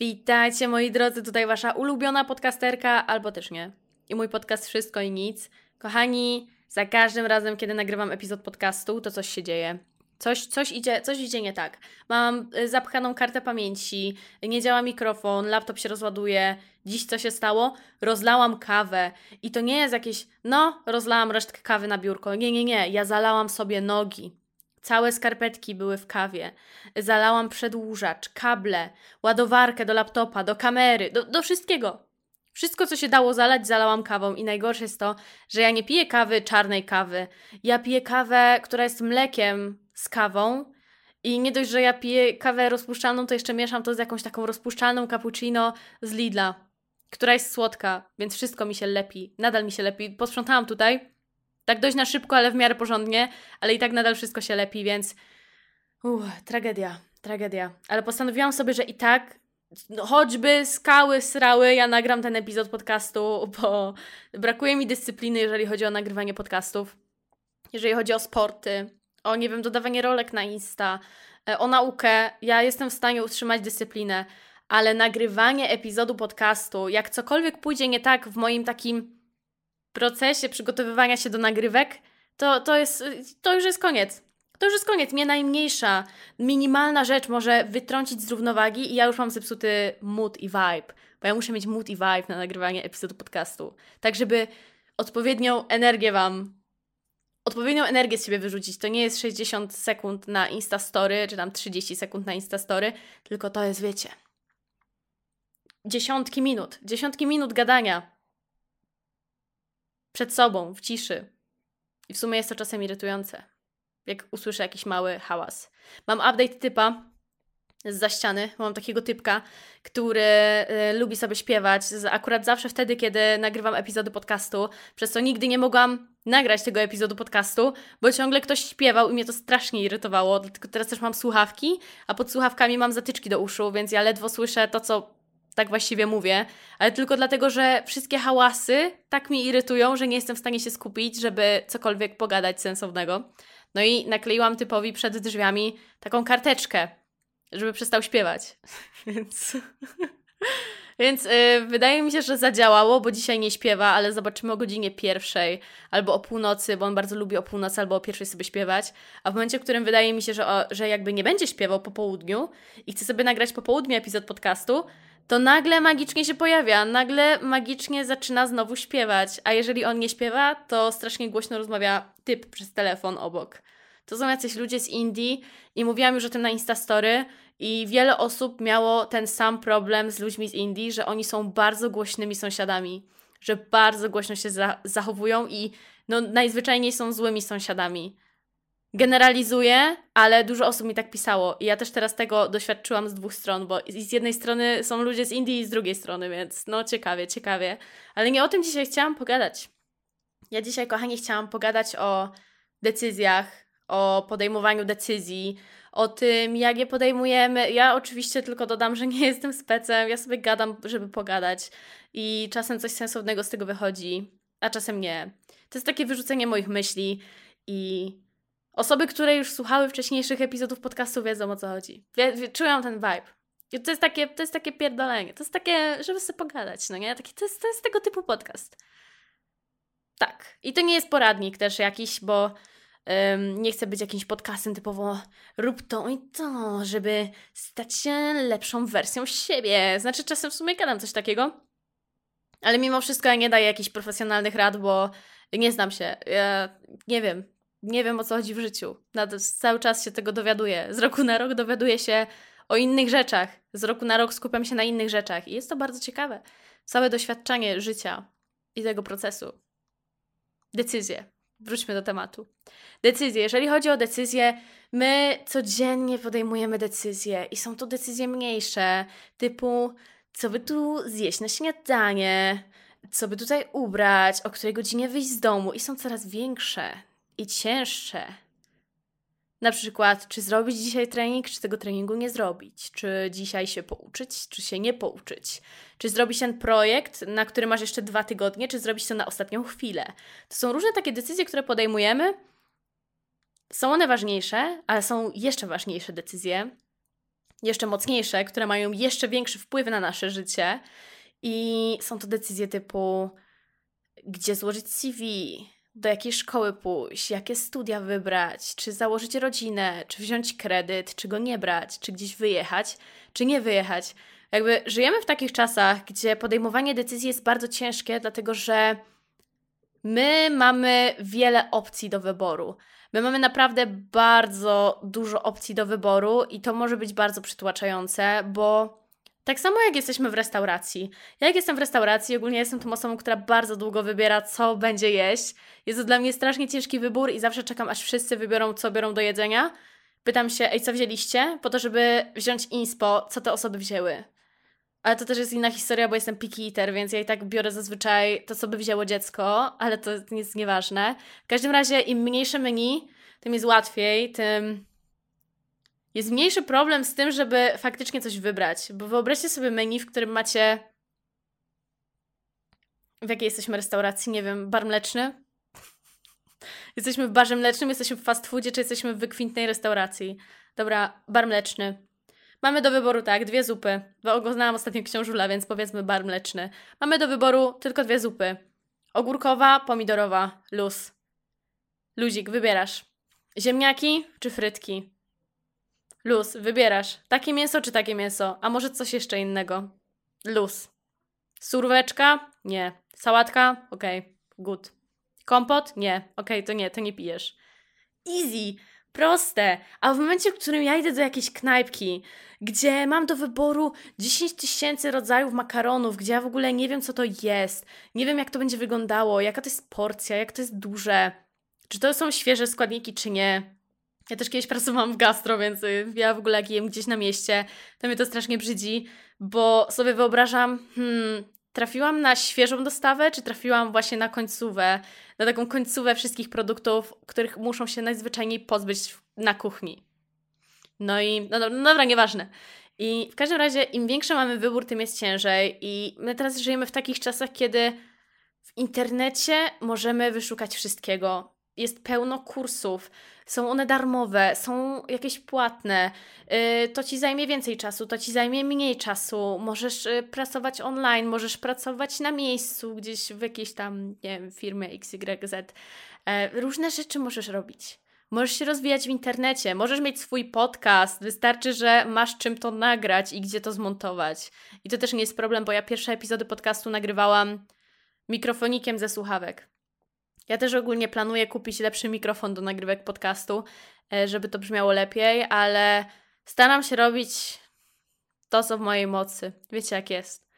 Witajcie moi drodzy, tutaj wasza ulubiona podcasterka, albo też nie. I mój podcast Wszystko i Nic. Kochani, za każdym razem, kiedy nagrywam epizod podcastu, to coś się dzieje. Coś, coś, idzie, coś idzie nie tak. Mam y, zapchaną kartę pamięci, nie działa mikrofon, laptop się rozładuje. Dziś co się stało? Rozlałam kawę. I to nie jest jakieś, no, rozlałam resztkę kawy na biurko. Nie, nie, nie. Ja zalałam sobie nogi. Całe skarpetki były w kawie. Zalałam przedłużacz, kable, ładowarkę do laptopa, do kamery, do, do wszystkiego. Wszystko, co się dało zalać, zalałam kawą. I najgorsze jest to, że ja nie piję kawy, czarnej kawy. Ja piję kawę, która jest mlekiem z kawą. I nie dość, że ja piję kawę rozpuszczalną, to jeszcze mieszam to z jakąś taką rozpuszczalną cappuccino z Lidla, która jest słodka, więc wszystko mi się lepi. Nadal mi się lepi. Posprzątałam tutaj tak dość na szybko, ale w miarę porządnie, ale i tak nadal wszystko się lepi, więc uff, tragedia, tragedia. Ale postanowiłam sobie, że i tak no, choćby skały srały, ja nagram ten epizod podcastu, bo brakuje mi dyscypliny, jeżeli chodzi o nagrywanie podcastów, jeżeli chodzi o sporty, o nie wiem, dodawanie rolek na Insta, e, o naukę. Ja jestem w stanie utrzymać dyscyplinę, ale nagrywanie epizodu podcastu, jak cokolwiek pójdzie nie tak w moim takim procesie przygotowywania się do nagrywek, to, to, jest, to już jest koniec. To już jest koniec. Mnie najmniejsza, minimalna rzecz może wytrącić z równowagi i ja już mam zepsuty mood i vibe. Bo ja muszę mieć mood i vibe na nagrywanie epizodu podcastu. Tak, żeby odpowiednią energię Wam, odpowiednią energię z siebie wyrzucić. To nie jest 60 sekund na Instastory, czy tam 30 sekund na Instastory, tylko to jest, wiecie, dziesiątki minut. Dziesiątki minut gadania przed sobą, w ciszy. I w sumie jest to czasem irytujące, jak usłyszę jakiś mały hałas. Mam update typa z za ściany. Mam takiego typka, który y, lubi sobie śpiewać. Akurat zawsze wtedy, kiedy nagrywam epizody podcastu, przez co nigdy nie mogłam nagrać tego epizodu podcastu, bo ciągle ktoś śpiewał i mnie to strasznie irytowało. Dlatego teraz też mam słuchawki, a pod słuchawkami mam zatyczki do uszu, więc ja ledwo słyszę to, co tak właściwie mówię, ale tylko dlatego, że wszystkie hałasy tak mi irytują, że nie jestem w stanie się skupić, żeby cokolwiek pogadać sensownego. No i nakleiłam typowi przed drzwiami taką karteczkę, żeby przestał śpiewać. Więc. Więc yy, wydaje mi się, że zadziałało, bo dzisiaj nie śpiewa, ale zobaczymy o godzinie pierwszej albo o północy, bo on bardzo lubi o północy albo o pierwszej sobie śpiewać. A w momencie, w którym wydaje mi się, że, o, że jakby nie będzie śpiewał po południu i chce sobie nagrać po południu epizod podcastu, to nagle magicznie się pojawia, nagle magicznie zaczyna znowu śpiewać, a jeżeli on nie śpiewa, to strasznie głośno rozmawia typ przez telefon obok. To są jacyś ludzie z Indii i mówiłam już o tym na Instastory i wiele osób miało ten sam problem z ludźmi z Indii, że oni są bardzo głośnymi sąsiadami, że bardzo głośno się za zachowują i no, najzwyczajniej są złymi sąsiadami generalizuję, ale dużo osób mi tak pisało. I ja też teraz tego doświadczyłam z dwóch stron, bo z jednej strony są ludzie z Indii i z drugiej strony, więc no ciekawie, ciekawie. Ale nie o tym dzisiaj chciałam pogadać. Ja dzisiaj, kochani, chciałam pogadać o decyzjach, o podejmowaniu decyzji, o tym, jak je podejmujemy. Ja oczywiście tylko dodam, że nie jestem specem, ja sobie gadam, żeby pogadać i czasem coś sensownego z tego wychodzi, a czasem nie. To jest takie wyrzucenie moich myśli i Osoby, które już słuchały wcześniejszych epizodów podcastu wiedzą o co chodzi. Wie, czują ten vibe. I to jest takie, to jest takie pierdolenie. To jest takie, żeby sobie pogadać, no nie? Taki, to, jest, to jest tego typu podcast. Tak. I to nie jest poradnik też jakiś, bo um, nie chcę być jakimś podcastem typowo rób to i to, żeby stać się lepszą wersją siebie. Znaczy czasem w sumie gadam coś takiego, ale mimo wszystko ja nie daję jakichś profesjonalnych rad, bo nie znam się. Ja nie wiem nie wiem o co chodzi w życiu. Cały czas się tego dowiaduję. Z roku na rok dowiaduję się o innych rzeczach. Z roku na rok skupiam się na innych rzeczach. I jest to bardzo ciekawe. Całe doświadczenie życia i tego procesu. Decyzje. Wróćmy do tematu. Decyzje. Jeżeli chodzi o decyzje, my codziennie podejmujemy decyzje i są to decyzje mniejsze, typu co by tu zjeść na śniadanie, co by tutaj ubrać, o której godzinie wyjść z domu i są coraz większe i cięższe. Na przykład, czy zrobić dzisiaj trening, czy tego treningu nie zrobić, czy dzisiaj się pouczyć, czy się nie pouczyć, czy zrobić ten projekt, na który masz jeszcze dwa tygodnie, czy zrobić to na ostatnią chwilę. To są różne takie decyzje, które podejmujemy. Są one ważniejsze, ale są jeszcze ważniejsze decyzje. jeszcze mocniejsze, które mają jeszcze większy wpływ na nasze życie. I są to decyzje typu, gdzie złożyć CV, do jakiej szkoły pójść, jakie studia wybrać, czy założyć rodzinę, czy wziąć kredyt, czy go nie brać, czy gdzieś wyjechać, czy nie wyjechać. Jakby żyjemy w takich czasach, gdzie podejmowanie decyzji jest bardzo ciężkie, dlatego że my mamy wiele opcji do wyboru. My mamy naprawdę bardzo dużo opcji do wyboru i to może być bardzo przytłaczające, bo tak samo jak jesteśmy w restauracji. Ja jak jestem w restauracji, ogólnie jestem tą osobą, która bardzo długo wybiera, co będzie jeść. Jest to dla mnie strasznie ciężki wybór i zawsze czekam, aż wszyscy wybiorą, co biorą do jedzenia. Pytam się, ej, co wzięliście? Po to, żeby wziąć inspo, co te osoby wzięły. Ale to też jest inna historia, bo jestem picky eater, więc ja i tak biorę zazwyczaj to, co by wzięło dziecko, ale to jest nieważne. W każdym razie, im mniejsze menu, tym jest łatwiej, tym jest mniejszy problem z tym, żeby faktycznie coś wybrać. Bo wyobraźcie sobie menu, w którym macie. W jakiej jesteśmy restauracji? Nie wiem, bar mleczny? Jesteśmy w barze mlecznym, jesteśmy w fast foodzie, czy jesteśmy w wykwintnej restauracji? Dobra, bar mleczny. Mamy do wyboru tak, dwie zupy. Bo oglądałam ostatnio książula, więc powiedzmy bar mleczny. Mamy do wyboru tylko dwie zupy. Ogórkowa, pomidorowa, luz. Luzik, wybierasz. Ziemniaki czy frytki? Luz, wybierasz. Takie mięso czy takie mięso? A może coś jeszcze innego? Luz. Surweczka? Nie. Sałatka? Okej, okay. good. Kompot? Nie. Okej, okay, to nie, to nie pijesz. Easy. Proste. A w momencie, w którym ja idę do jakiejś knajpki, gdzie mam do wyboru 10 tysięcy rodzajów makaronów, gdzie ja w ogóle nie wiem, co to jest, nie wiem, jak to będzie wyglądało, jaka to jest porcja, jak to jest duże, czy to są świeże składniki, czy nie. Ja też kiedyś pracowałam w gastro, więc y, ja w ogóle jak jem gdzieś na mieście, to mnie to strasznie brzydzi, bo sobie wyobrażam, hmm, trafiłam na świeżą dostawę, czy trafiłam właśnie na końcówę, na taką końcówę wszystkich produktów, których muszą się najzwyczajniej pozbyć na kuchni. No i, no, no, no dobra, nieważne. I w każdym razie, im większy mamy wybór, tym jest ciężej. I my teraz żyjemy w takich czasach, kiedy w internecie możemy wyszukać wszystkiego. Jest pełno kursów, są one darmowe, są jakieś płatne, yy, to ci zajmie więcej czasu, to ci zajmie mniej czasu. Możesz yy, pracować online, możesz pracować na miejscu, gdzieś w jakiejś tam, nie wiem, firmie XYZ. Yy, różne rzeczy możesz robić. Możesz się rozwijać w internecie, możesz mieć swój podcast, wystarczy, że masz czym to nagrać i gdzie to zmontować. I to też nie jest problem, bo ja pierwsze epizody podcastu nagrywałam mikrofonikiem ze słuchawek. Ja też ogólnie planuję kupić lepszy mikrofon do nagrywek podcastu, e, żeby to brzmiało lepiej, ale staram się robić to, co w mojej mocy. Wiecie, jak jest.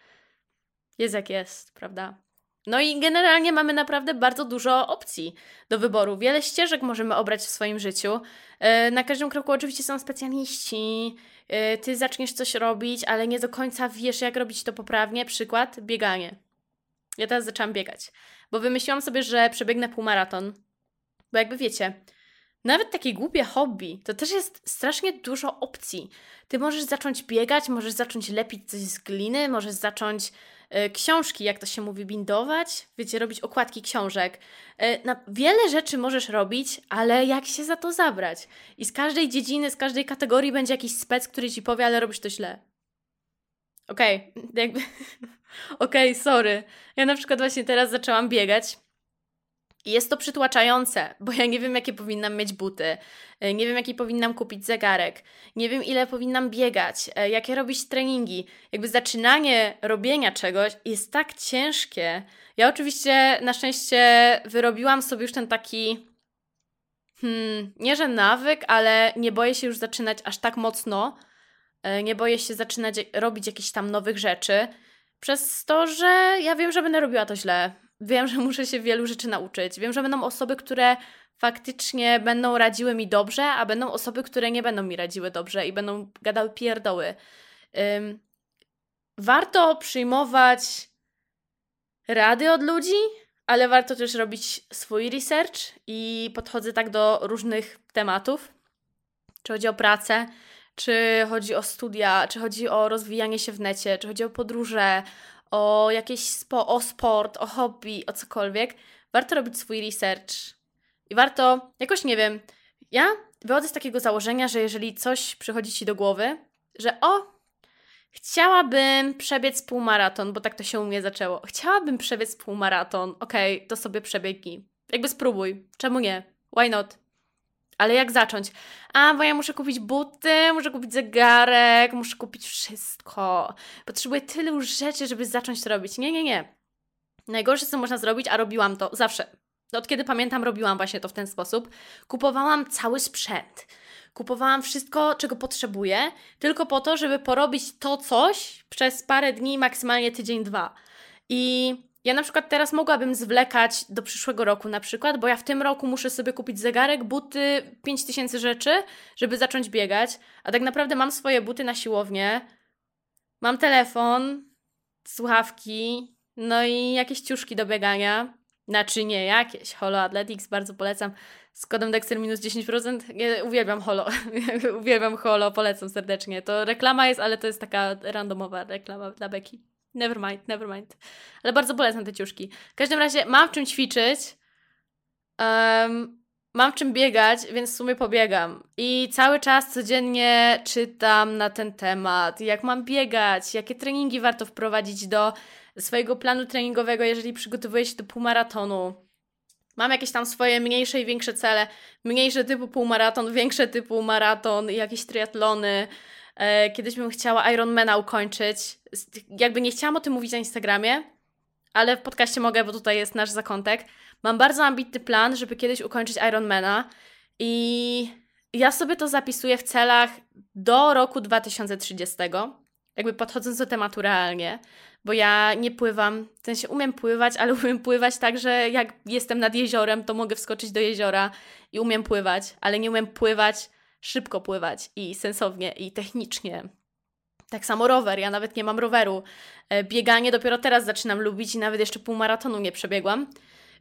Jest jak jest, prawda? No i generalnie mamy naprawdę bardzo dużo opcji do wyboru. Wiele ścieżek możemy obrać w swoim życiu. E, na każdym kroku oczywiście są specjaliści. E, ty zaczniesz coś robić, ale nie do końca wiesz, jak robić to poprawnie. Przykład bieganie. Ja teraz zaczęłam biegać, bo wymyśliłam sobie, że przebiegnę półmaraton. Bo jakby wiecie, nawet takie głupie hobby, to też jest strasznie dużo opcji. Ty możesz zacząć biegać, możesz zacząć lepić coś z gliny, możesz zacząć y, książki, jak to się mówi, bindować, wiecie, robić okładki książek. Y, na wiele rzeczy możesz robić, ale jak się za to zabrać? I z każdej dziedziny, z każdej kategorii będzie jakiś spec, który ci powie, ale robisz to źle. Okej, okay, jakby. Okej, okay, sorry. Ja na przykład właśnie teraz zaczęłam biegać. I jest to przytłaczające, bo ja nie wiem, jakie powinnam mieć buty, e, nie wiem, jaki powinnam kupić zegarek, nie wiem, ile powinnam biegać, e, jakie robić treningi. Jakby zaczynanie robienia czegoś jest tak ciężkie. Ja oczywiście na szczęście wyrobiłam sobie już ten taki, hmm, nie że nawyk, ale nie boję się już zaczynać aż tak mocno, E, nie boję się zaczynać robić jakichś tam nowych rzeczy, przez to, że ja wiem, że będę robiła to źle. Wiem, że muszę się wielu rzeczy nauczyć. Wiem, że będą osoby, które faktycznie będą radziły mi dobrze, a będą osoby, które nie będą mi radziły dobrze i będą gadały pierdoły. Warto przyjmować rady od ludzi, ale warto też robić swój research i podchodzę tak do różnych tematów. Czy chodzi o pracę, czy chodzi o studia, czy chodzi o rozwijanie się w necie, czy chodzi o podróże, o jakieś spo, o sport, o hobby, o cokolwiek, warto robić swój research. I warto, jakoś nie wiem, ja wychodzę z takiego założenia, że jeżeli coś przychodzi ci do głowy, że o, chciałabym przebiec półmaraton, bo tak to się u mnie zaczęło. Chciałabym przebiec półmaraton, okej, okay, to sobie przebiegnij. Jakby spróbuj, czemu nie? Why not? Ale jak zacząć? A, bo ja muszę kupić buty, muszę kupić zegarek, muszę kupić wszystko. Potrzebuję tylu rzeczy, żeby zacząć to robić. Nie, nie, nie. Najgorsze, co można zrobić, a robiłam to zawsze. Od kiedy pamiętam, robiłam właśnie to w ten sposób. Kupowałam cały sprzęt. Kupowałam wszystko, czego potrzebuję, tylko po to, żeby porobić to coś przez parę dni, maksymalnie tydzień, dwa. I ja na przykład teraz mogłabym zwlekać do przyszłego roku na przykład, bo ja w tym roku muszę sobie kupić zegarek, buty, 5000 rzeczy, żeby zacząć biegać, a tak naprawdę mam swoje buty na siłownię, mam telefon, słuchawki, no i jakieś ciuszki do biegania, znaczy nie jakieś, Holo Athletics bardzo polecam, z kodem Dexter minus 10%, ja uwielbiam Holo, uwielbiam Holo, polecam serdecznie, to reklama jest, ale to jest taka randomowa reklama dla Beki. Never mind, never mind. Ale bardzo polecam te ciuszki. W każdym razie mam w czym ćwiczyć. Um, mam w czym biegać, więc w sumie pobiegam. I cały czas codziennie czytam na ten temat, jak mam biegać, jakie treningi warto wprowadzić do swojego planu treningowego, jeżeli przygotowuję się do półmaratonu. Mam jakieś tam swoje mniejsze i większe cele. Mniejsze typu półmaraton, większe typu maraton, jakieś triatlony. E, kiedyś bym chciała Ironmana ukończyć. Jakby nie chciałam o tym mówić na Instagramie, ale w podcaście mogę, bo tutaj jest nasz zakątek. Mam bardzo ambitny plan, żeby kiedyś ukończyć Ironmana i ja sobie to zapisuję w celach do roku 2030. Jakby podchodząc do tematu realnie, bo ja nie pływam, w sensie umiem pływać, ale umiem pływać tak, że jak jestem nad jeziorem, to mogę wskoczyć do jeziora i umiem pływać, ale nie umiem pływać szybko pływać i sensownie i technicznie. Tak samo rower, ja nawet nie mam roweru. E, bieganie dopiero teraz zaczynam lubić i nawet jeszcze półmaratonu nie przebiegłam.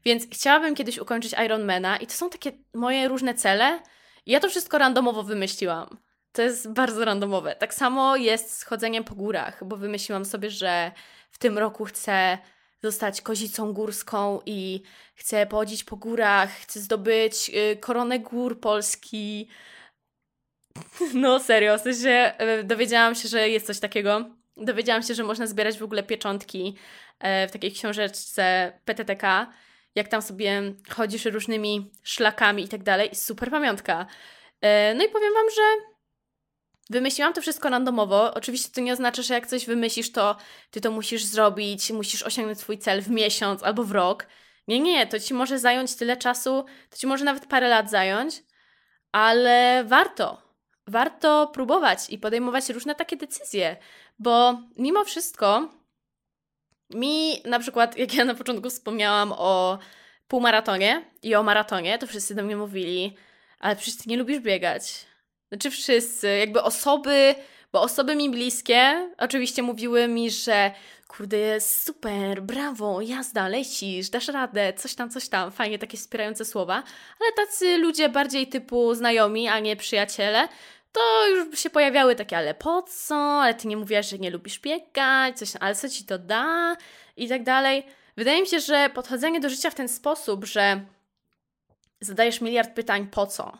Więc chciałabym kiedyś ukończyć Ironmana i to są takie moje różne cele. Ja to wszystko randomowo wymyśliłam. To jest bardzo randomowe. Tak samo jest z chodzeniem po górach, bo wymyśliłam sobie, że w tym roku chcę zostać kozicą górską i chcę pochodzić po górach, chcę zdobyć y, koronę gór Polski, no serio, w sensie e, dowiedziałam się, że jest coś takiego. Dowiedziałam się, że można zbierać w ogóle pieczątki e, w takiej książeczce PTTK, jak tam sobie chodzisz różnymi szlakami i tak dalej. Super pamiątka. E, no i powiem Wam, że Wymyśliłam to wszystko randomowo. Oczywiście to nie oznacza, że jak coś wymyślisz, to ty to musisz zrobić, musisz osiągnąć swój cel w miesiąc albo w rok. Nie, nie, to ci może zająć tyle czasu, to ci może nawet parę lat zająć, ale warto warto próbować i podejmować różne takie decyzje, bo mimo wszystko mi na przykład, jak ja na początku wspomniałam o półmaratonie i o maratonie, to wszyscy do mnie mówili, ale przecież ty nie lubisz biegać. Znaczy wszyscy, jakby osoby, bo osoby mi bliskie oczywiście mówiły mi, że kurde, jest super, brawo, jazda, lecisz, dasz radę, coś tam, coś tam, fajnie, takie wspierające słowa, ale tacy ludzie bardziej typu znajomi, a nie przyjaciele, to już się pojawiały takie, ale po co? Ale ty nie mówiłaś, że nie lubisz biegać, coś, ale co ci to da? I tak dalej. Wydaje mi się, że podchodzenie do życia w ten sposób, że zadajesz miliard pytań po co,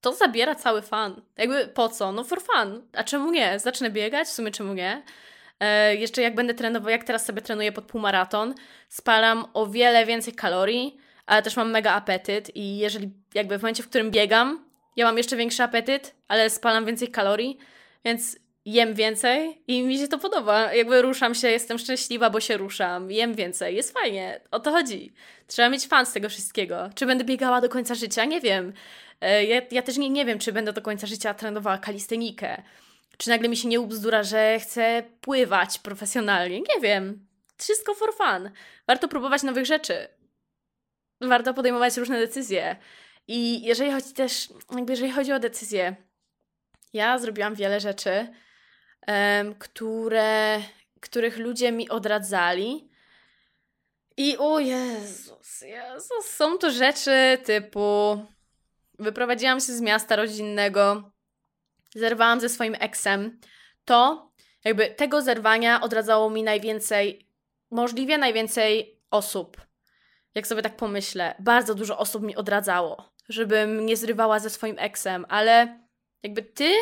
to zabiera cały fan. Jakby po co? No for fun. A czemu nie? Zacznę biegać? W sumie czemu nie? E, jeszcze jak będę trenował, jak teraz sobie trenuję pod półmaraton, spalam o wiele więcej kalorii, ale też mam mega apetyt i jeżeli jakby w momencie, w którym biegam, ja mam jeszcze większy apetyt, ale spalam więcej kalorii, więc jem więcej i mi się to podoba. Jakby ruszam się, jestem szczęśliwa, bo się ruszam, jem więcej, jest fajnie, o to chodzi. Trzeba mieć fan z tego wszystkiego. Czy będę biegała do końca życia? Nie wiem. E, ja, ja też nie, nie wiem, czy będę do końca życia trenowała kalistenikę. Czy nagle mi się nie ubzdura, że chcę pływać profesjonalnie? Nie wiem. Wszystko for fun. Warto próbować nowych rzeczy. Warto podejmować różne decyzje. I jeżeli chodzi też, jakby jeżeli chodzi o decyzje, ja zrobiłam wiele rzeczy, um, które, których ludzie mi odradzali. I o Jezus, Jezus, są to rzeczy typu wyprowadziłam się z miasta rodzinnego, zerwałam ze swoim eksem. To jakby tego zerwania odradzało mi najwięcej, możliwie najwięcej osób. Jak sobie tak pomyślę, bardzo dużo osób mi odradzało żebym nie zrywała ze swoim eksem, ale jakby ty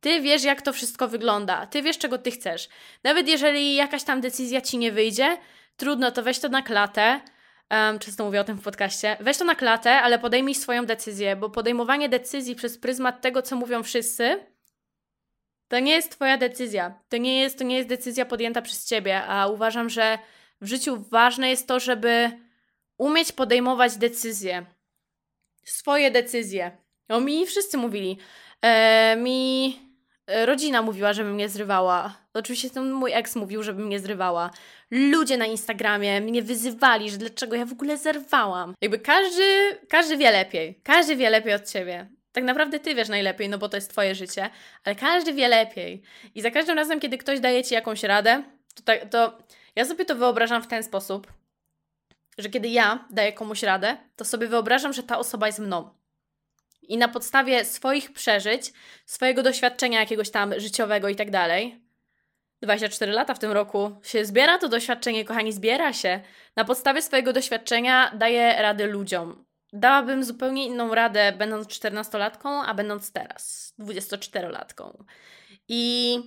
Ty wiesz, jak to wszystko wygląda. Ty wiesz, czego ty chcesz. Nawet jeżeli jakaś tam decyzja ci nie wyjdzie, trudno, to weź to na klatę. Um, często mówię o tym w podcaście. Weź to na klatę, ale podejmij swoją decyzję, bo podejmowanie decyzji przez pryzmat tego, co mówią wszyscy, to nie jest Twoja decyzja. To nie jest, to nie jest decyzja podjęta przez Ciebie, a uważam, że w życiu ważne jest to, żeby umieć podejmować decyzje. Swoje decyzje. O mi wszyscy mówili. E, mi e, rodzina mówiła, żebym mnie zrywała. Oczywiście ten mój ex mówił, żebym mnie zrywała. Ludzie na Instagramie mnie wyzywali, że dlaczego ja w ogóle zerwałam. Jakby każdy, każdy wie lepiej. Każdy wie lepiej od ciebie. Tak naprawdę ty wiesz najlepiej, no bo to jest twoje życie, ale każdy wie lepiej. I za każdym razem, kiedy ktoś daje ci jakąś radę, to, tak, to ja sobie to wyobrażam w ten sposób, że kiedy ja daję komuś radę, to sobie wyobrażam, że ta osoba jest mną. I na podstawie swoich przeżyć, swojego doświadczenia jakiegoś tam życiowego i tak dalej, 24 lata w tym roku się zbiera to doświadczenie, kochani, zbiera się. Na podstawie swojego doświadczenia daję rady ludziom. Dałabym zupełnie inną radę, będąc 14-latką, a będąc teraz 24-latką. I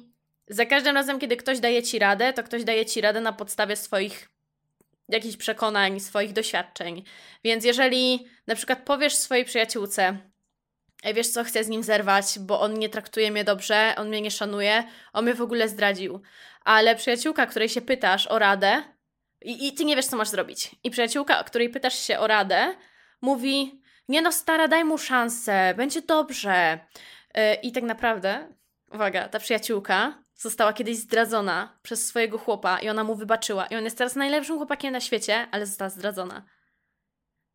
za każdym razem, kiedy ktoś daje ci radę, to ktoś daje ci radę na podstawie swoich jakichś przekonań, swoich doświadczeń. Więc jeżeli na przykład powiesz swojej przyjaciółce, wiesz co, chcę z nim zerwać, bo on nie traktuje mnie dobrze, on mnie nie szanuje, on mnie w ogóle zdradził. Ale przyjaciółka, której się pytasz o radę i, i ty nie wiesz, co masz zrobić. I przyjaciółka, której pytasz się o radę, mówi, nie no stara, daj mu szansę, będzie dobrze. Yy, I tak naprawdę, uwaga, ta przyjaciółka została kiedyś zdradzona przez swojego chłopa i ona mu wybaczyła. I on jest teraz najlepszym chłopakiem na świecie, ale została zdradzona.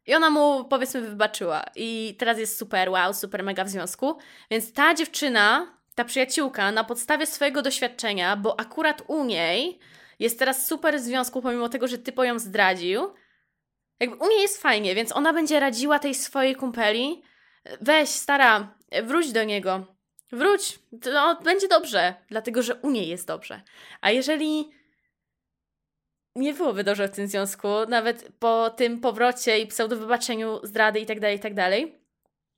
I ona mu, powiedzmy, wybaczyła. I teraz jest super, wow, super mega w związku. Więc ta dziewczyna, ta przyjaciółka, na podstawie swojego doświadczenia, bo akurat u niej jest teraz super w związku, pomimo tego, że typo ją zdradził, jakby u niej jest fajnie, więc ona będzie radziła tej swojej kumpeli. Weź, stara, wróć do niego. Wróć, to będzie dobrze, dlatego że u niej jest dobrze. A jeżeli nie byłoby dobrze w tym związku, nawet po tym powrocie i pseudowybaczeniu zdrady i tak dalej, i tak dalej,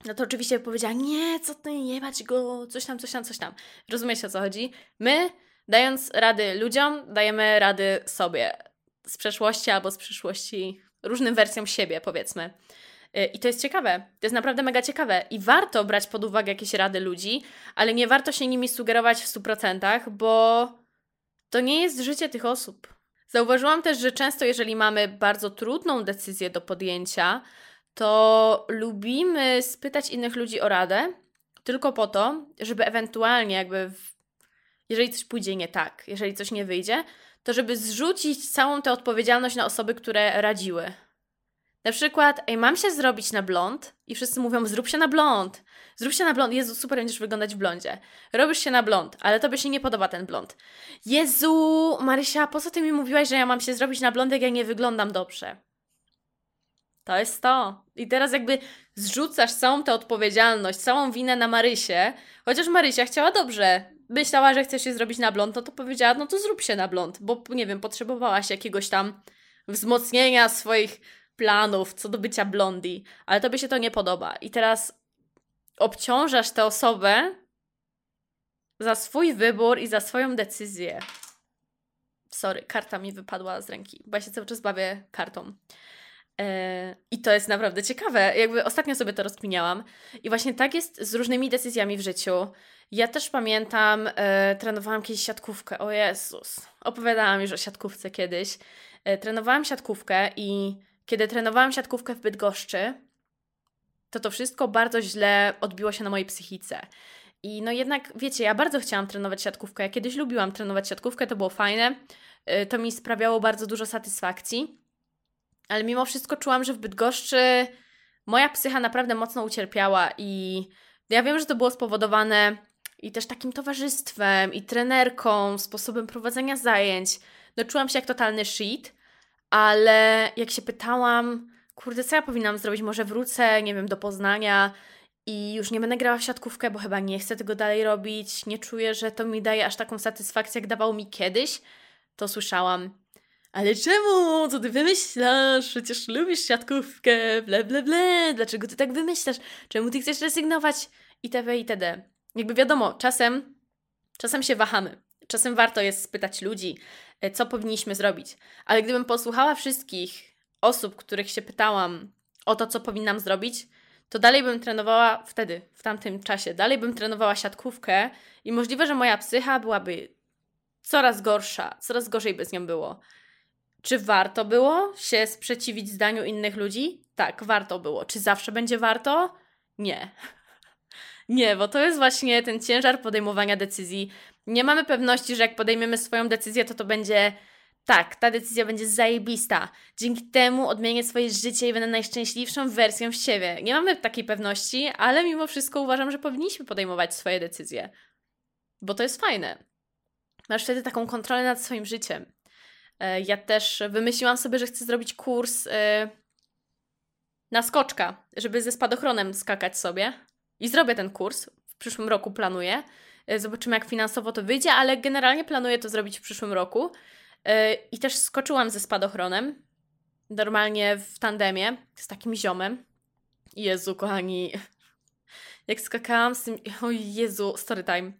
no to oczywiście powiedziała, nie, co ty, nie bać go, coś tam, coś tam, coś tam. Rozumiecie o co chodzi? My, dając rady ludziom, dajemy rady sobie z przeszłości albo z przyszłości, różnym wersjom siebie, powiedzmy. Y, I to jest ciekawe. To jest naprawdę mega ciekawe. I warto brać pod uwagę jakieś rady ludzi, ale nie warto się nimi sugerować w 100%, bo to nie jest życie tych osób. Zauważyłam też, że często, jeżeli mamy bardzo trudną decyzję do podjęcia, to lubimy spytać innych ludzi o radę, tylko po to, żeby ewentualnie, jakby, w... jeżeli coś pójdzie nie tak, jeżeli coś nie wyjdzie, to żeby zrzucić całą tę odpowiedzialność na osoby, które radziły. Na przykład, ej, mam się zrobić na blond i wszyscy mówią, zrób się na blond. Zrób się na blond. Jezu, super będziesz wyglądać w blondzie. Robisz się na blond, ale tobie się nie podoba ten blond. Jezu, Marysia, po co ty mi mówiłaś, że ja mam się zrobić na blond, jak ja nie wyglądam dobrze? To jest to. I teraz jakby zrzucasz całą tę odpowiedzialność, całą winę na Marysię, chociaż Marysia chciała dobrze. Myślała, że chce się zrobić na blond, no to powiedziała, no to zrób się na blond, bo nie wiem, potrzebowałaś jakiegoś tam wzmocnienia swoich planów co do bycia blondi, ale tobie się to nie podoba. I teraz obciążasz tę osobę za swój wybór i za swoją decyzję. Sorry, karta mi wypadła z ręki, bo ja się cały czas bawię kartą. E, I to jest naprawdę ciekawe. Jakby ostatnio sobie to rozkminiałam. I właśnie tak jest z różnymi decyzjami w życiu. Ja też pamiętam, e, trenowałam kiedyś siatkówkę. O Jezus. Opowiadałam już o siatkówce kiedyś. E, trenowałam siatkówkę i kiedy trenowałam siatkówkę w Bydgoszczy, to to wszystko bardzo źle odbiło się na mojej psychice. I no jednak, wiecie, ja bardzo chciałam trenować siatkówkę. Ja kiedyś lubiłam trenować siatkówkę, to było fajne. Y, to mi sprawiało bardzo dużo satysfakcji. Ale mimo wszystko czułam, że w Bydgoszczy moja psycha naprawdę mocno ucierpiała i ja wiem, że to było spowodowane i też takim towarzystwem, i trenerką, sposobem prowadzenia zajęć. No czułam się jak totalny shit, ale jak się pytałam, kurde, co ja powinnam zrobić? Może wrócę, nie wiem, do Poznania i już nie będę grała w siatkówkę, bo chyba nie chcę tego dalej robić. Nie czuję, że to mi daje aż taką satysfakcję, jak dawało mi kiedyś. To słyszałam. Ale czemu? Co ty wymyślasz? Przecież lubisz siatkówkę, ble, ble, ble. Dlaczego ty tak wymyślasz? Czemu ty chcesz rezygnować? Itp. itd. Jakby wiadomo, czasem, czasem się wahamy. Czasem warto jest spytać ludzi, co powinniśmy zrobić. Ale gdybym posłuchała wszystkich osób, których się pytałam o to, co powinnam zrobić, to dalej bym trenowała wtedy, w tamtym czasie, dalej bym trenowała siatkówkę i możliwe, że moja psycha byłaby coraz gorsza, coraz gorzej by z nią było. Czy warto było się sprzeciwić zdaniu innych ludzi? Tak, warto było. Czy zawsze będzie warto? Nie. Nie, bo to jest właśnie ten ciężar podejmowania decyzji. Nie mamy pewności, że jak podejmiemy swoją decyzję, to to będzie tak, ta decyzja będzie zajebista. Dzięki temu odmienię swoje życie i będę najszczęśliwszą wersją siebie. Nie mamy takiej pewności, ale mimo wszystko uważam, że powinniśmy podejmować swoje decyzje. Bo to jest fajne. Masz wtedy taką kontrolę nad swoim życiem. E, ja też wymyśliłam sobie, że chcę zrobić kurs e, na skoczka, żeby ze spadochronem skakać sobie. I zrobię ten kurs. W przyszłym roku planuję. E, zobaczymy, jak finansowo to wyjdzie, ale generalnie planuję to zrobić w przyszłym roku. I też skoczyłam ze spadochronem. Normalnie w tandemie z takim ziomem. Jezu, kochani. Jak skakałam z tym. O Jezu, story time.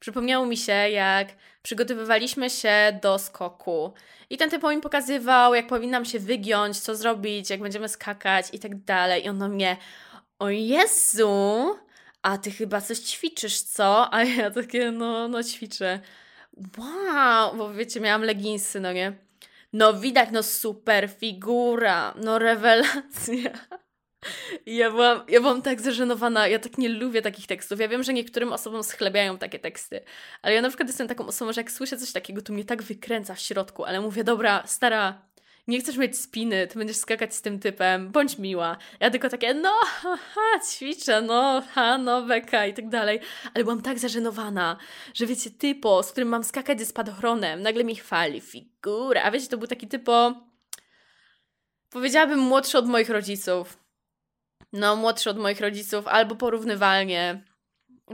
Przypomniało mi się, jak przygotowywaliśmy się do skoku. I ten typ mi pokazywał, jak powinnam się wygiąć, co zrobić, jak będziemy skakać i tak dalej. I on do mnie, o Jezu, a ty chyba coś ćwiczysz, co? A ja takie, no, no ćwiczę. Wow, bo wiecie, miałam leginsy, no nie? No widać, no super figura, no rewelacja. Ja byłam, ja byłam tak zażenowana, ja tak nie lubię takich tekstów. Ja wiem, że niektórym osobom schlebiają takie teksty, ale ja na przykład jestem taką osobą, że jak słyszę coś takiego, to mnie tak wykręca w środku, ale mówię, dobra, stara, nie chcesz mieć spiny, ty będziesz skakać z tym typem, bądź miła. Ja tylko takie, no, haha, ćwiczę, no, ha, no, beka i tak dalej. Ale byłam tak zażenowana, że wiecie, typo, z którym mam skakać ze spadochronem, nagle mi chwali figurę. A wiecie, to był taki typo, powiedziałabym młodszy od moich rodziców no, młodszy od moich rodziców, albo porównywalnie.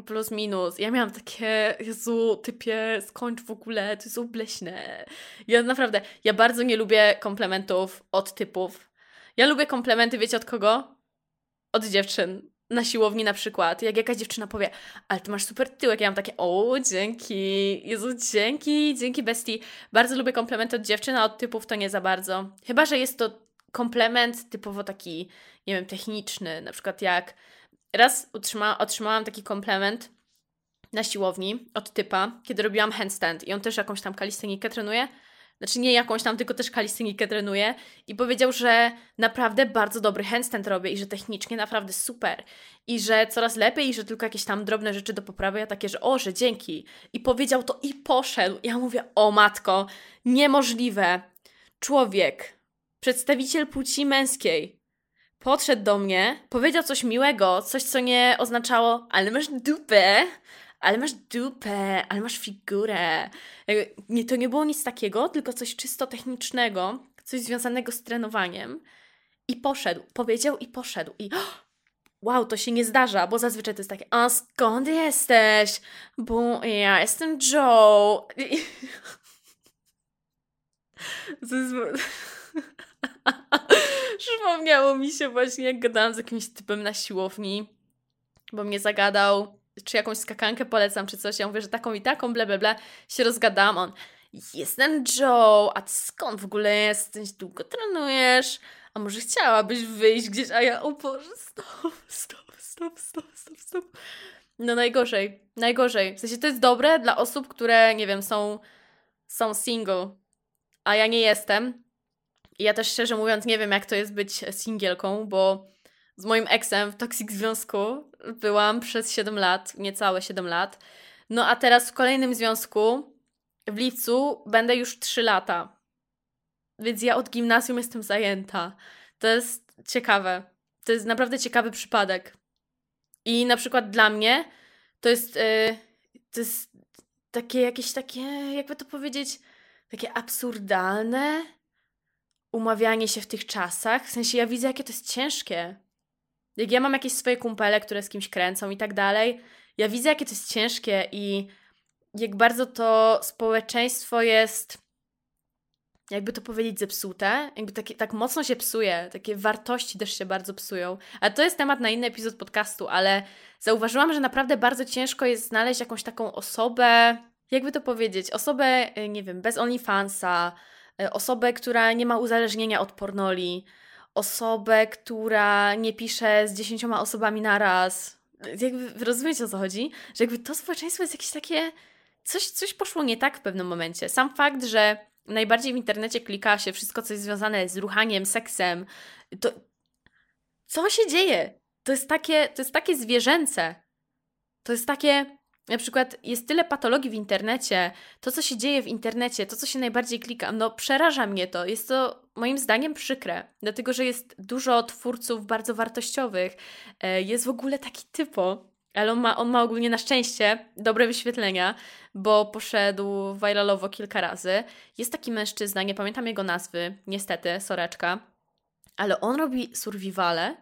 Plus minus. Ja miałam takie, Jezu, typie, skończ w ogóle, to jest obleśne. Ja naprawdę, ja bardzo nie lubię komplementów od typów. Ja lubię komplementy, wiecie od kogo? Od dziewczyn. Na siłowni na przykład. Jak jakaś dziewczyna powie, ale ty masz super tyłek. Ja mam takie, o, dzięki. Jezu, dzięki, dzięki bestii. Bardzo lubię komplementy od dziewczyn, a od typów to nie za bardzo. Chyba, że jest to komplement typowo taki, nie wiem, techniczny, na przykład jak raz utrzyma, otrzymałam taki komplement na siłowni od typa, kiedy robiłam handstand i on też jakąś tam kalistenikę trenuje, znaczy nie jakąś tam, tylko też kalistenikę trenuje i powiedział, że naprawdę bardzo dobry handstand robię i że technicznie naprawdę super i że coraz lepiej i że tylko jakieś tam drobne rzeczy do poprawy, ja takie, że o, że dzięki i powiedział to i poszedł. Ja mówię, o matko, niemożliwe. Człowiek przedstawiciel płci męskiej podszedł do mnie, powiedział coś miłego, coś, co nie oznaczało, ale masz dupę, ale masz dupę, ale masz figurę. Nie, to nie było nic takiego, tylko coś czysto technicznego, coś związanego z trenowaniem. I poszedł, powiedział i poszedł. I wow, to się nie zdarza, bo zazwyczaj to jest takie, a skąd jesteś? Bo ja jestem Joe. Jest... Przypomniało mi się właśnie, jak gadałam z jakimś typem na siłowni, bo mnie zagadał, czy jakąś skakankę polecam, czy coś. Ja mówię, że taką i taką, ble, ble, ble. Się rozgadałam, on, jestem Joe, a ty skąd w ogóle jesteś? Długo trenujesz? A może chciałabyś wyjść gdzieś? A ja, o Boże, stop, stop, stop, stop, stop, stop. No najgorzej, najgorzej. W sensie to jest dobre dla osób, które, nie wiem, są, są single, a ja nie jestem i ja też szczerze mówiąc nie wiem, jak to jest być singielką, bo z moim eksem w toksik związku byłam przez 7 lat, niecałe 7 lat. No a teraz w kolejnym związku w lipcu będę już 3 lata. Więc ja od gimnazjum jestem zajęta. To jest ciekawe. To jest naprawdę ciekawy przypadek. I na przykład dla mnie to jest, yy, to jest takie jakieś takie, jakby to powiedzieć, takie absurdalne, umawianie się w tych czasach. W sensie ja widzę, jakie to jest ciężkie. Jak ja mam jakieś swoje kumpele, które z kimś kręcą i tak dalej, ja widzę, jakie to jest ciężkie i jak bardzo to społeczeństwo jest jakby to powiedzieć, zepsute, jakby takie, tak mocno się psuje, takie wartości też się bardzo psują. Ale to jest temat na inny epizod podcastu, ale zauważyłam, że naprawdę bardzo ciężko jest znaleźć jakąś taką osobę, jakby to powiedzieć, osobę, y, nie wiem, bez OnlyFansa, osobę, która nie ma uzależnienia od pornoli, osobę, która nie pisze z dziesięcioma osobami naraz. Jakby rozumiecie o co chodzi? Że jakby to społeczeństwo jest jakieś takie. Coś, coś poszło nie tak w pewnym momencie. Sam fakt, że najbardziej w internecie klika się wszystko, co jest związane z ruchaniem, seksem, to co się dzieje? To jest takie, to jest takie zwierzęce. To jest takie na przykład jest tyle patologii w internecie, to co się dzieje w internecie, to co się najbardziej klika, no przeraża mnie to. Jest to moim zdaniem przykre, dlatego że jest dużo twórców bardzo wartościowych. E, jest w ogóle taki typo, ale on ma, on ma ogólnie na szczęście dobre wyświetlenia, bo poszedł viralowo kilka razy. Jest taki mężczyzna, nie pamiętam jego nazwy, niestety, soreczka, ale on robi survivale.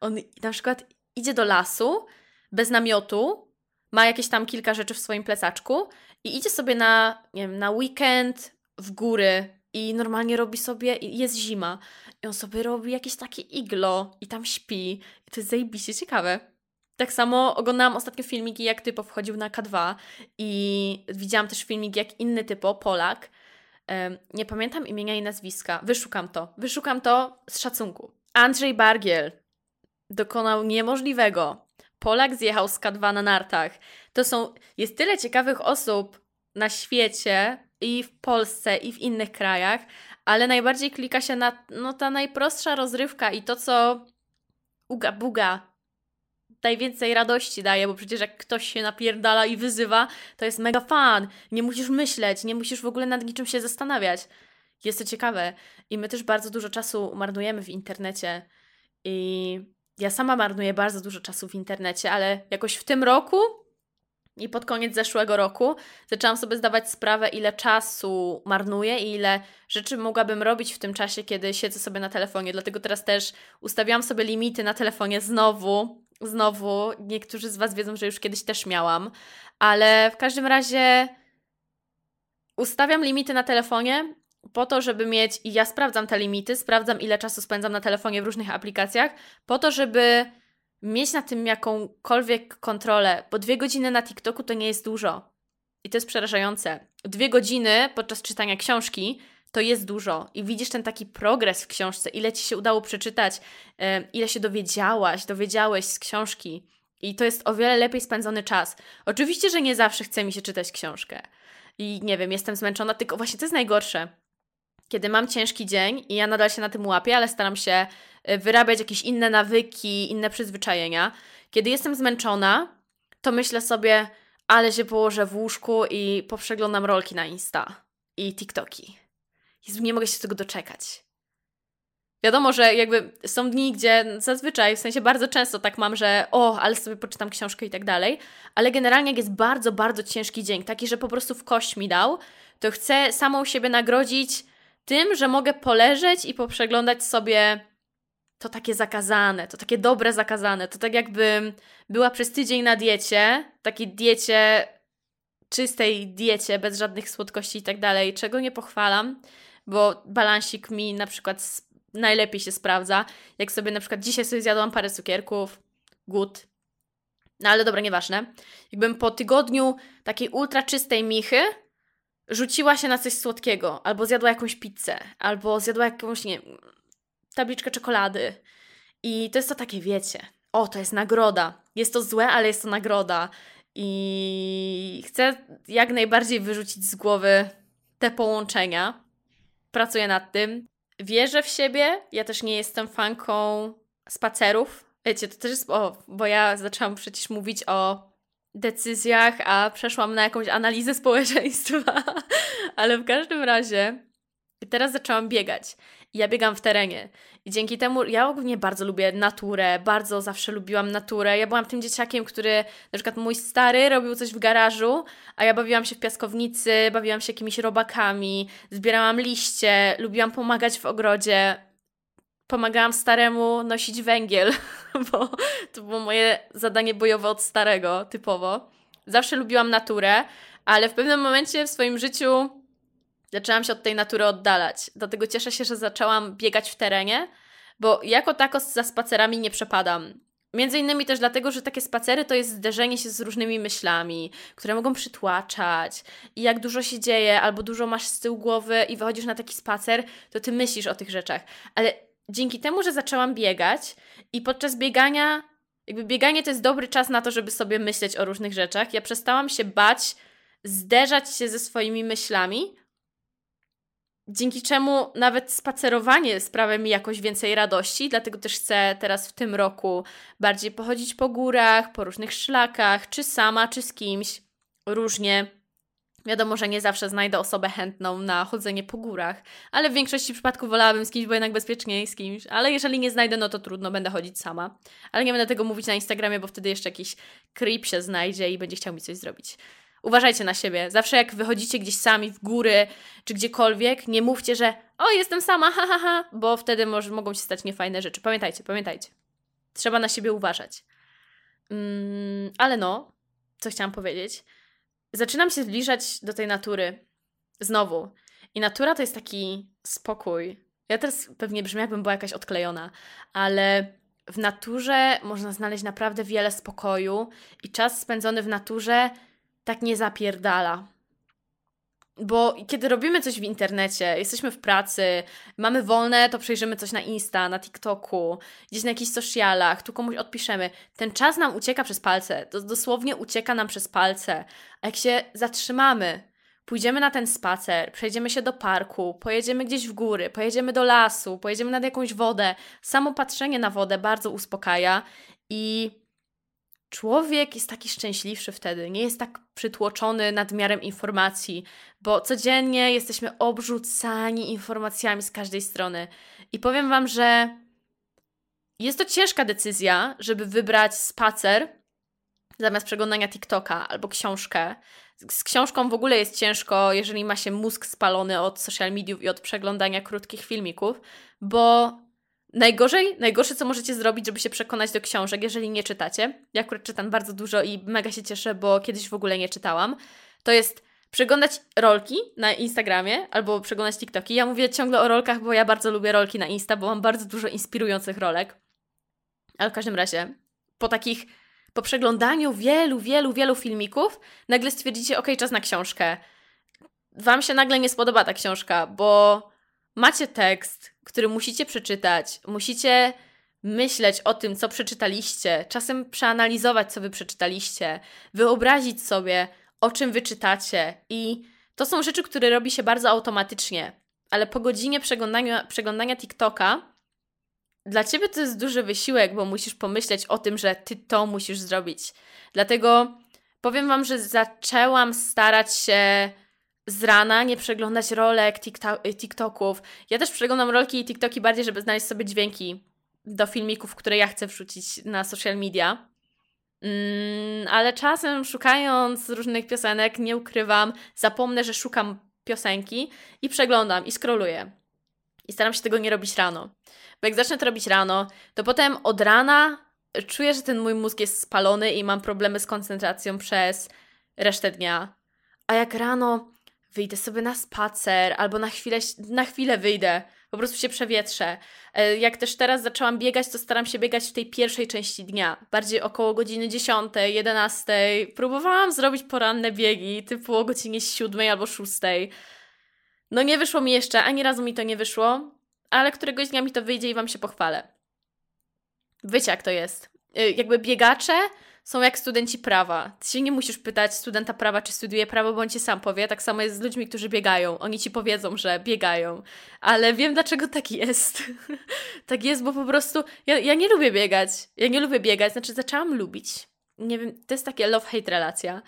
On na przykład idzie do lasu bez namiotu, ma jakieś tam kilka rzeczy w swoim plecaczku i idzie sobie na, nie wiem, na weekend w góry i normalnie robi sobie, jest zima i on sobie robi jakieś takie iglo i tam śpi i to jest zajebiście ciekawe. Tak samo oglądałam ostatnio filmiki, jak typo wchodził na K2 i widziałam też filmik, jak inny typo, Polak, nie pamiętam imienia i nazwiska, wyszukam to, wyszukam to z szacunku. Andrzej Bargiel dokonał niemożliwego. Polak zjechał z K2 na nartach. To są, jest tyle ciekawych osób na świecie i w Polsce i w innych krajach, ale najbardziej klika się na no, ta najprostsza rozrywka i to, co uga buga najwięcej radości daje, bo przecież jak ktoś się napierdala i wyzywa, to jest mega fan. Nie musisz myśleć, nie musisz w ogóle nad niczym się zastanawiać. Jest to ciekawe. I my też bardzo dużo czasu marnujemy w internecie. I ja sama marnuję bardzo dużo czasu w internecie, ale jakoś w tym roku i pod koniec zeszłego roku zaczęłam sobie zdawać sprawę, ile czasu marnuję i ile rzeczy mogłabym robić w tym czasie, kiedy siedzę sobie na telefonie. Dlatego teraz też ustawiłam sobie limity na telefonie znowu. Znowu, niektórzy z Was wiedzą, że już kiedyś też miałam, ale w każdym razie ustawiam limity na telefonie po to, żeby mieć, i ja sprawdzam te limity, sprawdzam ile czasu spędzam na telefonie w różnych aplikacjach, po to, żeby mieć na tym jakąkolwiek kontrolę, bo dwie godziny na TikToku to nie jest dużo. I to jest przerażające. Dwie godziny podczas czytania książki to jest dużo. I widzisz ten taki progres w książce, ile ci się udało przeczytać, ile się dowiedziałaś, dowiedziałeś z książki. I to jest o wiele lepiej spędzony czas. Oczywiście, że nie zawsze chce mi się czytać książkę. I nie wiem, jestem zmęczona, tylko właśnie to jest najgorsze kiedy mam ciężki dzień i ja nadal się na tym łapię, ale staram się y, wyrabiać jakieś inne nawyki, inne przyzwyczajenia. Kiedy jestem zmęczona, to myślę sobie, ale się położę w łóżku i poprzeglądam rolki na Insta i TikToki. Jezu, nie mogę się tego doczekać. Wiadomo, że jakby są dni, gdzie zazwyczaj, w sensie bardzo często tak mam, że o, ale sobie poczytam książkę i tak dalej, ale generalnie jak jest bardzo, bardzo ciężki dzień, taki, że po prostu w kość mi dał, to chcę samą siebie nagrodzić tym, że mogę poleżeć i poprzeglądać sobie to takie zakazane, to takie dobre zakazane. To tak jakbym była przez tydzień na diecie, takiej diecie, czystej diecie, bez żadnych słodkości i tak dalej, czego nie pochwalam, bo balansik mi na przykład najlepiej się sprawdza. Jak sobie na przykład dzisiaj sobie zjadłam parę cukierków, good. No ale dobra, nieważne. Jakbym po tygodniu takiej ultra czystej michy rzuciła się na coś słodkiego, albo zjadła jakąś pizzę, albo zjadła jakąś, nie tabliczkę czekolady. I to jest to takie, wiecie, o, to jest nagroda. Jest to złe, ale jest to nagroda. I chcę jak najbardziej wyrzucić z głowy te połączenia. Pracuję nad tym. Wierzę w siebie. Ja też nie jestem fanką spacerów. Wiecie, to też jest, o, bo ja zaczęłam przecież mówić o decyzjach, a przeszłam na jakąś analizę społeczeństwa. Ale w każdym razie teraz zaczęłam biegać. Ja biegam w terenie. I dzięki temu ja ogólnie bardzo lubię naturę, bardzo zawsze lubiłam naturę. Ja byłam tym dzieciakiem, który na przykład mój stary robił coś w garażu, a ja bawiłam się w piaskownicy, bawiłam się jakimiś robakami, zbierałam liście, lubiłam pomagać w ogrodzie pomagałam staremu nosić węgiel, bo to było moje zadanie bojowe od starego, typowo. Zawsze lubiłam naturę, ale w pewnym momencie w swoim życiu zaczęłam się od tej natury oddalać. Dlatego cieszę się, że zaczęłam biegać w terenie, bo jako tako za spacerami nie przepadam. Między innymi też dlatego, że takie spacery to jest zderzenie się z różnymi myślami, które mogą przytłaczać. I jak dużo się dzieje, albo dużo masz z tyłu głowy i wychodzisz na taki spacer, to ty myślisz o tych rzeczach. Ale dzięki temu, że zaczęłam biegać i podczas biegania, jakby bieganie to jest dobry czas na to, żeby sobie myśleć o różnych rzeczach, ja przestałam się bać zderzać się ze swoimi myślami, dzięki czemu nawet spacerowanie sprawia mi jakoś więcej radości, dlatego też chcę teraz w tym roku bardziej pochodzić po górach, po różnych szlakach, czy sama, czy z kimś, różnie. Wiadomo, że nie zawsze znajdę osobę chętną na chodzenie po górach, ale w większości przypadków wolałabym z kimś, bo jednak bezpieczniej z kimś. Ale jeżeli nie znajdę, no to trudno, będę chodzić sama. Ale nie będę tego mówić na Instagramie, bo wtedy jeszcze jakiś creep się znajdzie i będzie chciał mi coś zrobić. Uważajcie na siebie. Zawsze jak wychodzicie gdzieś sami w góry czy gdziekolwiek, nie mówcie, że o, jestem sama, ha, ha, ha, bo wtedy może, mogą się stać niefajne rzeczy. Pamiętajcie, pamiętajcie. Trzeba na siebie uważać. Mm, ale no, co chciałam powiedzieć? Zaczynam się zbliżać do tej natury. Znowu. I natura to jest taki spokój. Ja teraz pewnie brzmi, jakbym była jakaś odklejona, ale w naturze można znaleźć naprawdę wiele spokoju i czas spędzony w naturze tak nie zapierdala. Bo kiedy robimy coś w internecie, jesteśmy w pracy, mamy wolne, to przejrzymy coś na Insta, na TikToku, gdzieś na jakichś socialach, tu komuś odpiszemy. Ten czas nam ucieka przez palce, to dosłownie ucieka nam przez palce. A jak się zatrzymamy, pójdziemy na ten spacer, przejdziemy się do parku, pojedziemy gdzieś w góry, pojedziemy do lasu, pojedziemy nad jakąś wodę, samo patrzenie na wodę bardzo uspokaja i człowiek jest taki szczęśliwszy wtedy, nie jest tak przytłoczony nadmiarem informacji, bo codziennie jesteśmy obrzucani informacjami z każdej strony. I powiem Wam, że jest to ciężka decyzja, żeby wybrać spacer zamiast przeglądania TikToka albo książkę. Z książką w ogóle jest ciężko, jeżeli ma się mózg spalony od social mediów i od przeglądania krótkich filmików, bo Najgorzej, najgorsze, co możecie zrobić, żeby się przekonać do książek, jeżeli nie czytacie. Ja akurat czytam bardzo dużo i mega się cieszę, bo kiedyś w ogóle nie czytałam. To jest przeglądać rolki na Instagramie albo przeglądać TikToki. Ja mówię ciągle o rolkach, bo ja bardzo lubię rolki na Insta, bo mam bardzo dużo inspirujących rolek. Ale w każdym razie, po takich, po przeglądaniu wielu, wielu, wielu filmików, nagle stwierdzicie, ok, czas na książkę. Wam się nagle nie spodoba ta książka, bo macie tekst, który musicie przeczytać, musicie myśleć o tym, co przeczytaliście, czasem przeanalizować, co wy przeczytaliście, wyobrazić sobie, o czym wyczytacie. I to są rzeczy, które robi się bardzo automatycznie, ale po godzinie przeglądania, przeglądania TikToka dla ciebie to jest duży wysiłek, bo musisz pomyśleć o tym, że ty to musisz zrobić. Dlatego powiem wam, że zaczęłam starać się z rana nie przeglądać rolek, TikToków. Ja też przeglądam rolki i TikToki bardziej, żeby znaleźć sobie dźwięki do filmików, które ja chcę wrzucić na social media. Mm, ale czasem szukając różnych piosenek, nie ukrywam, zapomnę, że szukam piosenki i przeglądam i scrolluję. I staram się tego nie robić rano. Bo jak zacznę to robić rano, to potem od rana czuję, że ten mój mózg jest spalony i mam problemy z koncentracją przez resztę dnia. A jak rano wyjdę sobie na spacer, albo na chwilę, na chwilę wyjdę, po prostu się przewietrzę. E, jak też teraz zaczęłam biegać, to staram się biegać w tej pierwszej części dnia, bardziej około godziny 10, 11. Próbowałam zrobić poranne biegi, typu o godzinie 7 albo 6. No nie wyszło mi jeszcze, ani razu mi to nie wyszło, ale któregoś dnia mi to wyjdzie i Wam się pochwalę. Wiecie jak to jest. E, jakby biegacze są jak studenci prawa. Ty się nie musisz pytać studenta prawa, czy studiuje prawo, bo on ci sam powie. Tak samo jest z ludźmi, którzy biegają. Oni ci powiedzą, że biegają. Ale wiem, dlaczego tak jest. tak jest, bo po prostu ja, ja nie lubię biegać. Ja nie lubię biegać. Znaczy, zaczęłam lubić. Nie wiem, to jest takie love-hate relacja.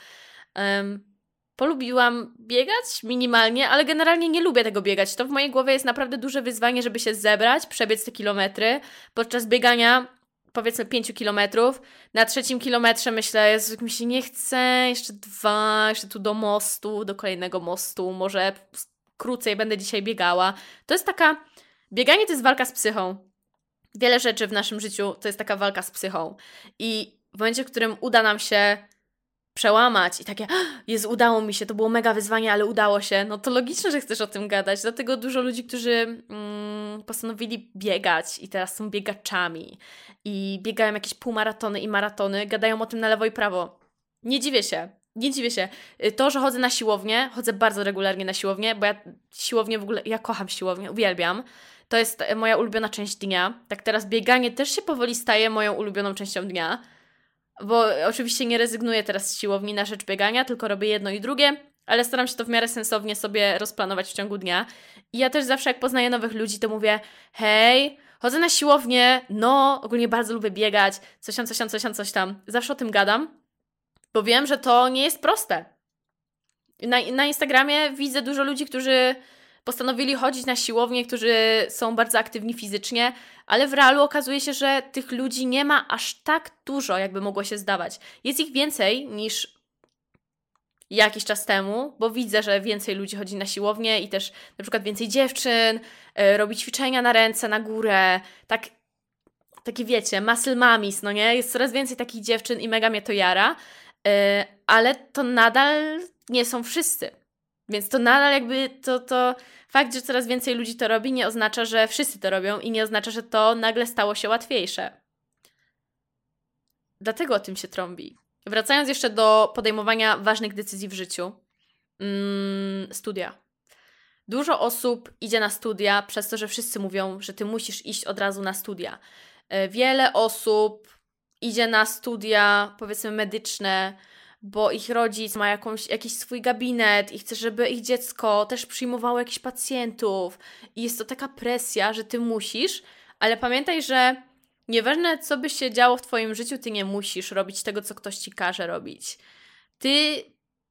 Um, polubiłam biegać minimalnie, ale generalnie nie lubię tego biegać. To w mojej głowie jest naprawdę duże wyzwanie, żeby się zebrać, przebiec te kilometry. Podczas biegania powiedzmy 5 kilometrów. Na trzecim kilometrze myślę, Jezu, mi się nie chce, jeszcze dwa, jeszcze tu do mostu, do kolejnego mostu, może krócej będę dzisiaj biegała. To jest taka, bieganie to jest walka z psychą. Wiele rzeczy w naszym życiu to jest taka walka z psychą. I w momencie, w którym uda nam się przełamać i takie, jest, udało mi się, to było mega wyzwanie, ale udało się, no to logiczne, że chcesz o tym gadać. Dlatego dużo ludzi, którzy mm, postanowili biegać i teraz są biegaczami i biegają jakieś półmaratony i maratony, gadają o tym na lewo i prawo. Nie dziwię się. Nie dziwię się. Y, to, że chodzę na siłownię, chodzę bardzo regularnie na siłownię, bo ja siłownię w ogóle, ja kocham siłownię, uwielbiam. To jest e, moja ulubiona część dnia. Tak teraz bieganie też się powoli staje moją ulubioną częścią dnia bo oczywiście nie rezygnuję teraz z siłowni na rzecz biegania, tylko robię jedno i drugie, ale staram się to w miarę sensownie sobie rozplanować w ciągu dnia. I ja też zawsze jak poznaję nowych ludzi, to mówię, hej, chodzę na siłownię, no, ogólnie bardzo lubię biegać, coś tam, coś tam, coś tam, coś tam. Zawsze o tym gadam, bo wiem, że to nie jest proste. Na, na Instagramie widzę dużo ludzi, którzy postanowili chodzić na siłownię, którzy są bardzo aktywni fizycznie, ale w realu okazuje się, że tych ludzi nie ma aż tak dużo, jakby mogło się zdawać. Jest ich więcej niż jakiś czas temu, bo widzę, że więcej ludzi chodzi na siłownię i też na przykład więcej dziewczyn, yy, robi ćwiczenia na ręce, na górę, tak takie wiecie, muscle mamis, no nie? Jest coraz więcej takich dziewczyn i mega mnie to jara, yy, ale to nadal nie są wszyscy. Więc to nadal jakby to, to fakt, że coraz więcej ludzi to robi, nie oznacza, że wszyscy to robią i nie oznacza, że to nagle stało się łatwiejsze. Dlatego o tym się trąbi. Wracając jeszcze do podejmowania ważnych decyzji w życiu. Mm, studia. Dużo osób idzie na studia przez to, że wszyscy mówią, że ty musisz iść od razu na studia. E, wiele osób idzie na studia, powiedzmy, medyczne, bo ich rodzic ma jakąś, jakiś swój gabinet i chce, żeby ich dziecko też przyjmowało jakichś pacjentów. I jest to taka presja, że ty musisz, ale pamiętaj, że nieważne co by się działo w twoim życiu, ty nie musisz robić tego, co ktoś ci każe robić. Ty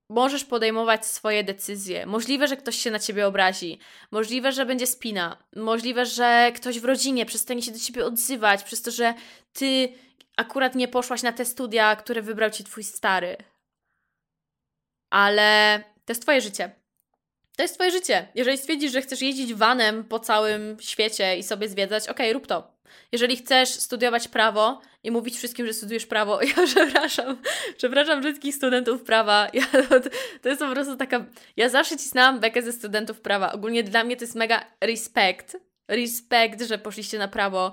możesz podejmować swoje decyzje. Możliwe, że ktoś się na ciebie obrazi. Możliwe, że będzie spina. Możliwe, że ktoś w rodzinie przestanie się do ciebie odzywać przez to, że ty akurat nie poszłaś na te studia, które wybrał ci twój stary ale to jest Twoje życie. To jest Twoje życie. Jeżeli stwierdzisz, że chcesz jeździć vanem po całym świecie i sobie zwiedzać, okej, okay, rób to. Jeżeli chcesz studiować prawo i mówić wszystkim, że studiujesz prawo, ja przepraszam, przepraszam wszystkich studentów prawa. Ja, to, jest po prostu taka. Ja zawsze cisnęłam bekę ze studentów prawa. Ogólnie dla mnie to jest mega respekt. Respekt, że poszliście na prawo.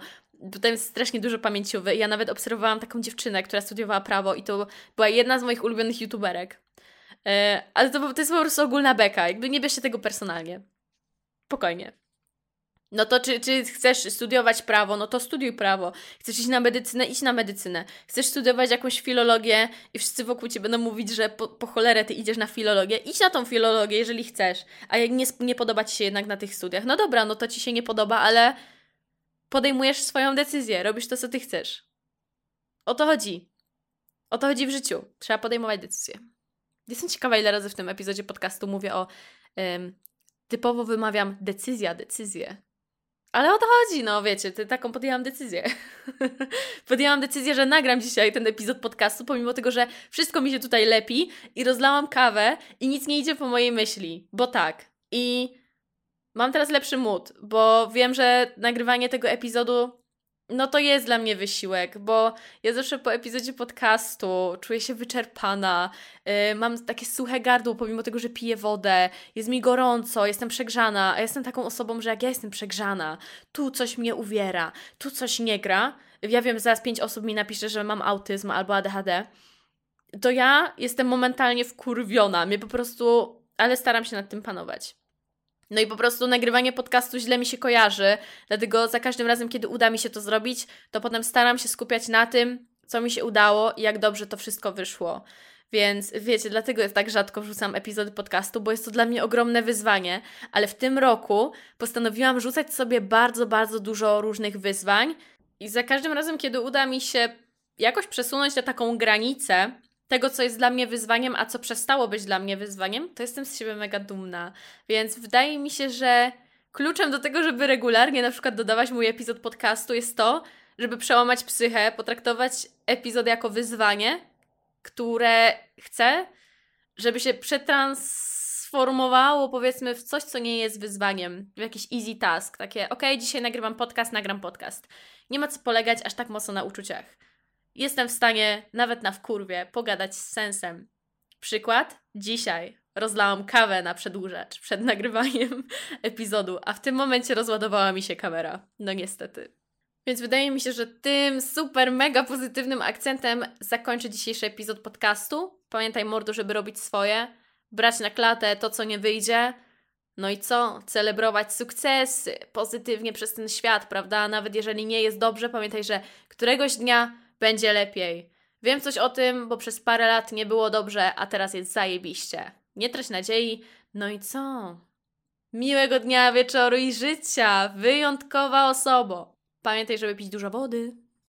Tutaj jest strasznie dużo pamięciowy. Ja nawet obserwowałam taką dziewczynę, która studiowała prawo, i to była jedna z moich ulubionych youtuberek. E, ale to, to jest po prostu ogólna beka, jakby nie bierzcie tego personalnie. Spokojnie. No to czy, czy chcesz studiować prawo, no to studiuj prawo. Chcesz iść na medycynę, idź na medycynę. Chcesz studiować jakąś filologię i wszyscy wokół ciebie będą mówić, że po, po cholerę ty idziesz na filologię. Idź na tą filologię, jeżeli chcesz. A jak nie, nie podoba ci się jednak na tych studiach, no dobra, no to ci się nie podoba, ale podejmujesz swoją decyzję, robisz to, co ty chcesz. O to chodzi. O to chodzi w życiu. Trzeba podejmować decyzje. Jestem ciekawa, ile razy w tym epizodzie podcastu mówię o typowo wymawiam decyzja, decyzję. Ale o to chodzi, no wiecie, ty, taką podjęłam decyzję. podjęłam decyzję, że nagram dzisiaj ten epizod podcastu, pomimo tego, że wszystko mi się tutaj lepi i rozlałam kawę i nic nie idzie po mojej myśli, bo tak. I mam teraz lepszy mood, bo wiem, że nagrywanie tego epizodu no to jest dla mnie wysiłek, bo ja zawsze po epizodzie podcastu czuję się wyczerpana, yy, mam takie suche gardło, pomimo tego, że piję wodę, jest mi gorąco, jestem przegrzana, a jestem taką osobą, że jak ja jestem przegrzana, tu coś mnie uwiera, tu coś nie gra, ja wiem, zaraz pięć osób mi napisze, że mam autyzm albo ADHD, to ja jestem momentalnie wkurwiona, mnie po prostu, ale staram się nad tym panować. No i po prostu nagrywanie podcastu źle mi się kojarzy, dlatego za każdym razem, kiedy uda mi się to zrobić, to potem staram się skupiać na tym, co mi się udało i jak dobrze to wszystko wyszło. Więc wiecie, dlatego tak rzadko wrzucam epizody podcastu, bo jest to dla mnie ogromne wyzwanie, ale w tym roku postanowiłam rzucać sobie bardzo, bardzo dużo różnych wyzwań i za każdym razem, kiedy uda mi się jakoś przesunąć na taką granicę, tego, co jest dla mnie wyzwaniem, a co przestało być dla mnie wyzwaniem, to jestem z siebie mega dumna. Więc wydaje mi się, że kluczem do tego, żeby regularnie na przykład dodawać mój epizod podcastu jest to, żeby przełamać psychę, potraktować epizod jako wyzwanie, które chcę, żeby się przetransformowało powiedzmy w coś, co nie jest wyzwaniem, w jakiś easy task, takie ok, dzisiaj nagrywam podcast, nagram podcast. Nie ma co polegać aż tak mocno na uczuciach jestem w stanie nawet na wkurwie pogadać z sensem. Przykład? Dzisiaj rozlałam kawę na przedłużacz przed nagrywaniem epizodu, a w tym momencie rozładowała mi się kamera. No niestety. Więc wydaje mi się, że tym super, mega pozytywnym akcentem zakończę dzisiejszy epizod podcastu. Pamiętaj, mordo, żeby robić swoje, brać na klatę to, co nie wyjdzie. No i co? Celebrować sukcesy pozytywnie przez ten świat, prawda? Nawet jeżeli nie jest dobrze, pamiętaj, że któregoś dnia będzie lepiej. Wiem coś o tym, bo przez parę lat nie było dobrze, a teraz jest zajebiście. Nie trać nadziei. No i co? Miłego dnia, wieczoru i życia, wyjątkowa osobo. Pamiętaj, żeby pić dużo wody.